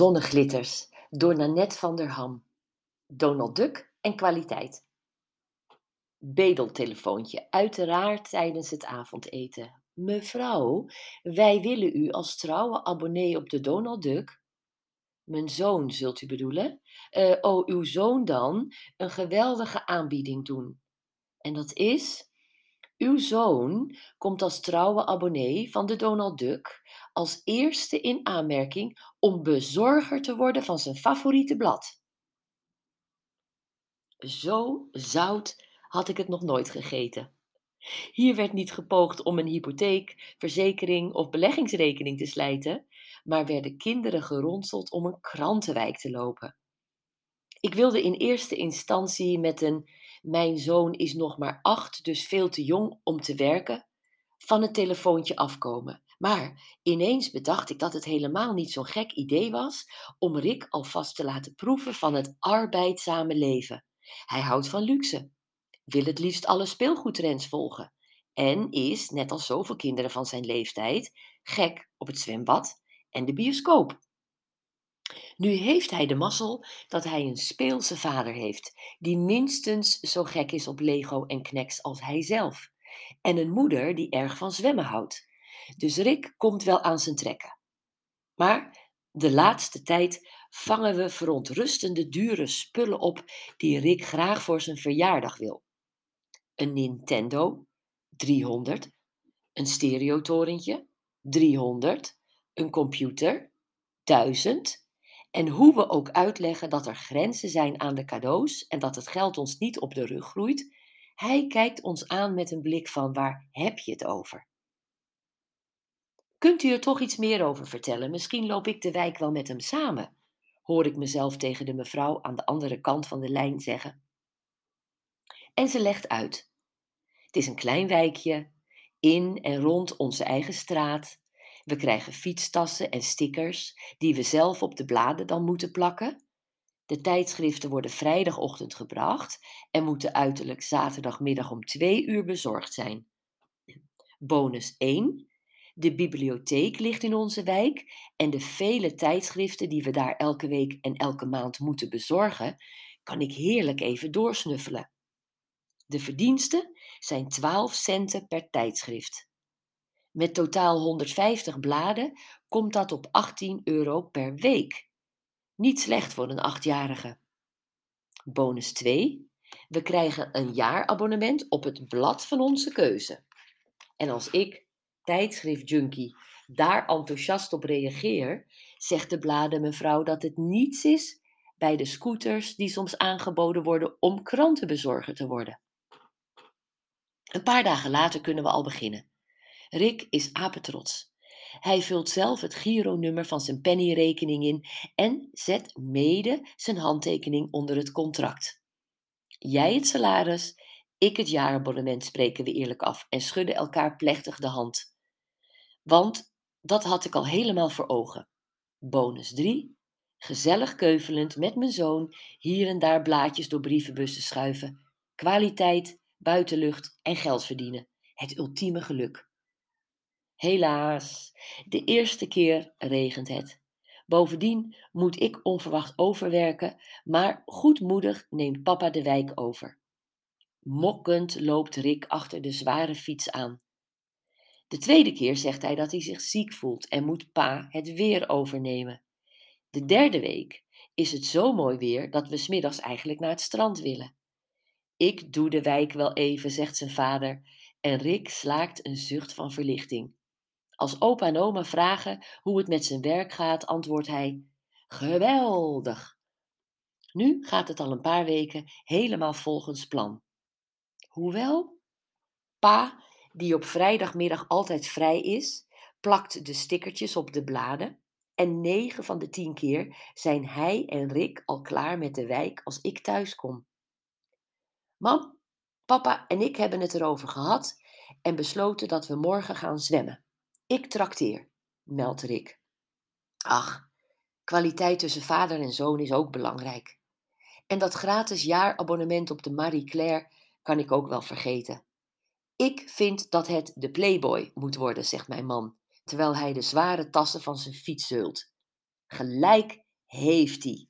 Zonneglitters door Nanette van der Ham. Donald Duck en kwaliteit. Bedeltelefoontje, uiteraard tijdens het avondeten. Mevrouw, wij willen u als trouwe abonnee op de Donald Duck. Mijn zoon, zult u bedoelen? Uh, oh, uw zoon dan? Een geweldige aanbieding doen. En dat is? Uw zoon komt als trouwe abonnee van de Donald Duck als eerste in aanmerking om bezorger te worden van zijn favoriete blad. Zo zout had ik het nog nooit gegeten. Hier werd niet gepoogd om een hypotheek, verzekering of beleggingsrekening te slijten, maar werden kinderen geronseld om een krantenwijk te lopen. Ik wilde in eerste instantie met een mijn zoon is nog maar acht, dus veel te jong om te werken, van het telefoontje afkomen. Maar ineens bedacht ik dat het helemaal niet zo'n gek idee was om Rick alvast te laten proeven van het arbeidzame leven. Hij houdt van luxe, wil het liefst alle speelgoedtrends volgen en is, net als zoveel kinderen van zijn leeftijd, gek op het zwembad en de bioscoop. Nu heeft hij de mazzel dat hij een speelse vader heeft, die minstens zo gek is op Lego en Knacks als hij zelf. En een moeder die erg van zwemmen houdt. Dus Rick komt wel aan zijn trekken. Maar de laatste tijd vangen we verontrustende dure spullen op die Rick graag voor zijn verjaardag wil. Een Nintendo, 300. Een stereotorentje, 300. Een computer, 1000 en hoe we ook uitleggen dat er grenzen zijn aan de cadeaus en dat het geld ons niet op de rug groeit, hij kijkt ons aan met een blik van waar heb je het over? Kunt u er toch iets meer over vertellen? Misschien loop ik de wijk wel met hem samen, hoor ik mezelf tegen de mevrouw aan de andere kant van de lijn zeggen. En ze legt uit. Het is een klein wijkje, in en rond onze eigen straat, we krijgen fietstassen en stickers die we zelf op de bladen dan moeten plakken. De tijdschriften worden vrijdagochtend gebracht en moeten uiterlijk zaterdagmiddag om twee uur bezorgd zijn. Bonus 1. De bibliotheek ligt in onze wijk en de vele tijdschriften die we daar elke week en elke maand moeten bezorgen, kan ik heerlijk even doorsnuffelen. De verdiensten zijn 12 centen per tijdschrift. Met totaal 150 bladen komt dat op 18 euro per week. Niet slecht voor een achtjarige. Bonus 2. We krijgen een jaarabonnement op het blad van onze keuze. En als ik, tijdschriftjunkie, daar enthousiast op reageer, zegt de bladenmevrouw dat het niets is bij de scooters die soms aangeboden worden om krantenbezorger te worden. Een paar dagen later kunnen we al beginnen. Rick is apetrots. Hij vult zelf het Giro-nummer van zijn pennyrekening in en zet mede zijn handtekening onder het contract. Jij het salaris, ik het jaarabonnement, spreken we eerlijk af en schudden elkaar plechtig de hand. Want dat had ik al helemaal voor ogen. Bonus 3. Gezellig keuvelend met mijn zoon hier en daar blaadjes door brievenbussen schuiven. Kwaliteit, buitenlucht en geld verdienen. Het ultieme geluk. Helaas, de eerste keer regent het. Bovendien moet ik onverwacht overwerken, maar goedmoedig neemt papa de wijk over. Mokkend loopt Rick achter de zware fiets aan. De tweede keer zegt hij dat hij zich ziek voelt en moet pa het weer overnemen. De derde week is het zo mooi weer dat we smiddags eigenlijk naar het strand willen. Ik doe de wijk wel even, zegt zijn vader, en Rick slaakt een zucht van verlichting. Als opa en oma vragen hoe het met zijn werk gaat, antwoordt hij: Geweldig! Nu gaat het al een paar weken helemaal volgens plan. Hoewel, pa, die op vrijdagmiddag altijd vrij is, plakt de stickertjes op de bladen. En negen van de tien keer zijn hij en Rick al klaar met de wijk als ik thuis kom. Mam, papa en ik hebben het erover gehad en besloten dat we morgen gaan zwemmen. Ik trakteer, meldt Rick. Ach, kwaliteit tussen vader en zoon is ook belangrijk. En dat gratis jaarabonnement op de Marie Claire kan ik ook wel vergeten. Ik vind dat het de Playboy moet worden, zegt mijn man, terwijl hij de zware tassen van zijn fiets zult. Gelijk Heeft hij.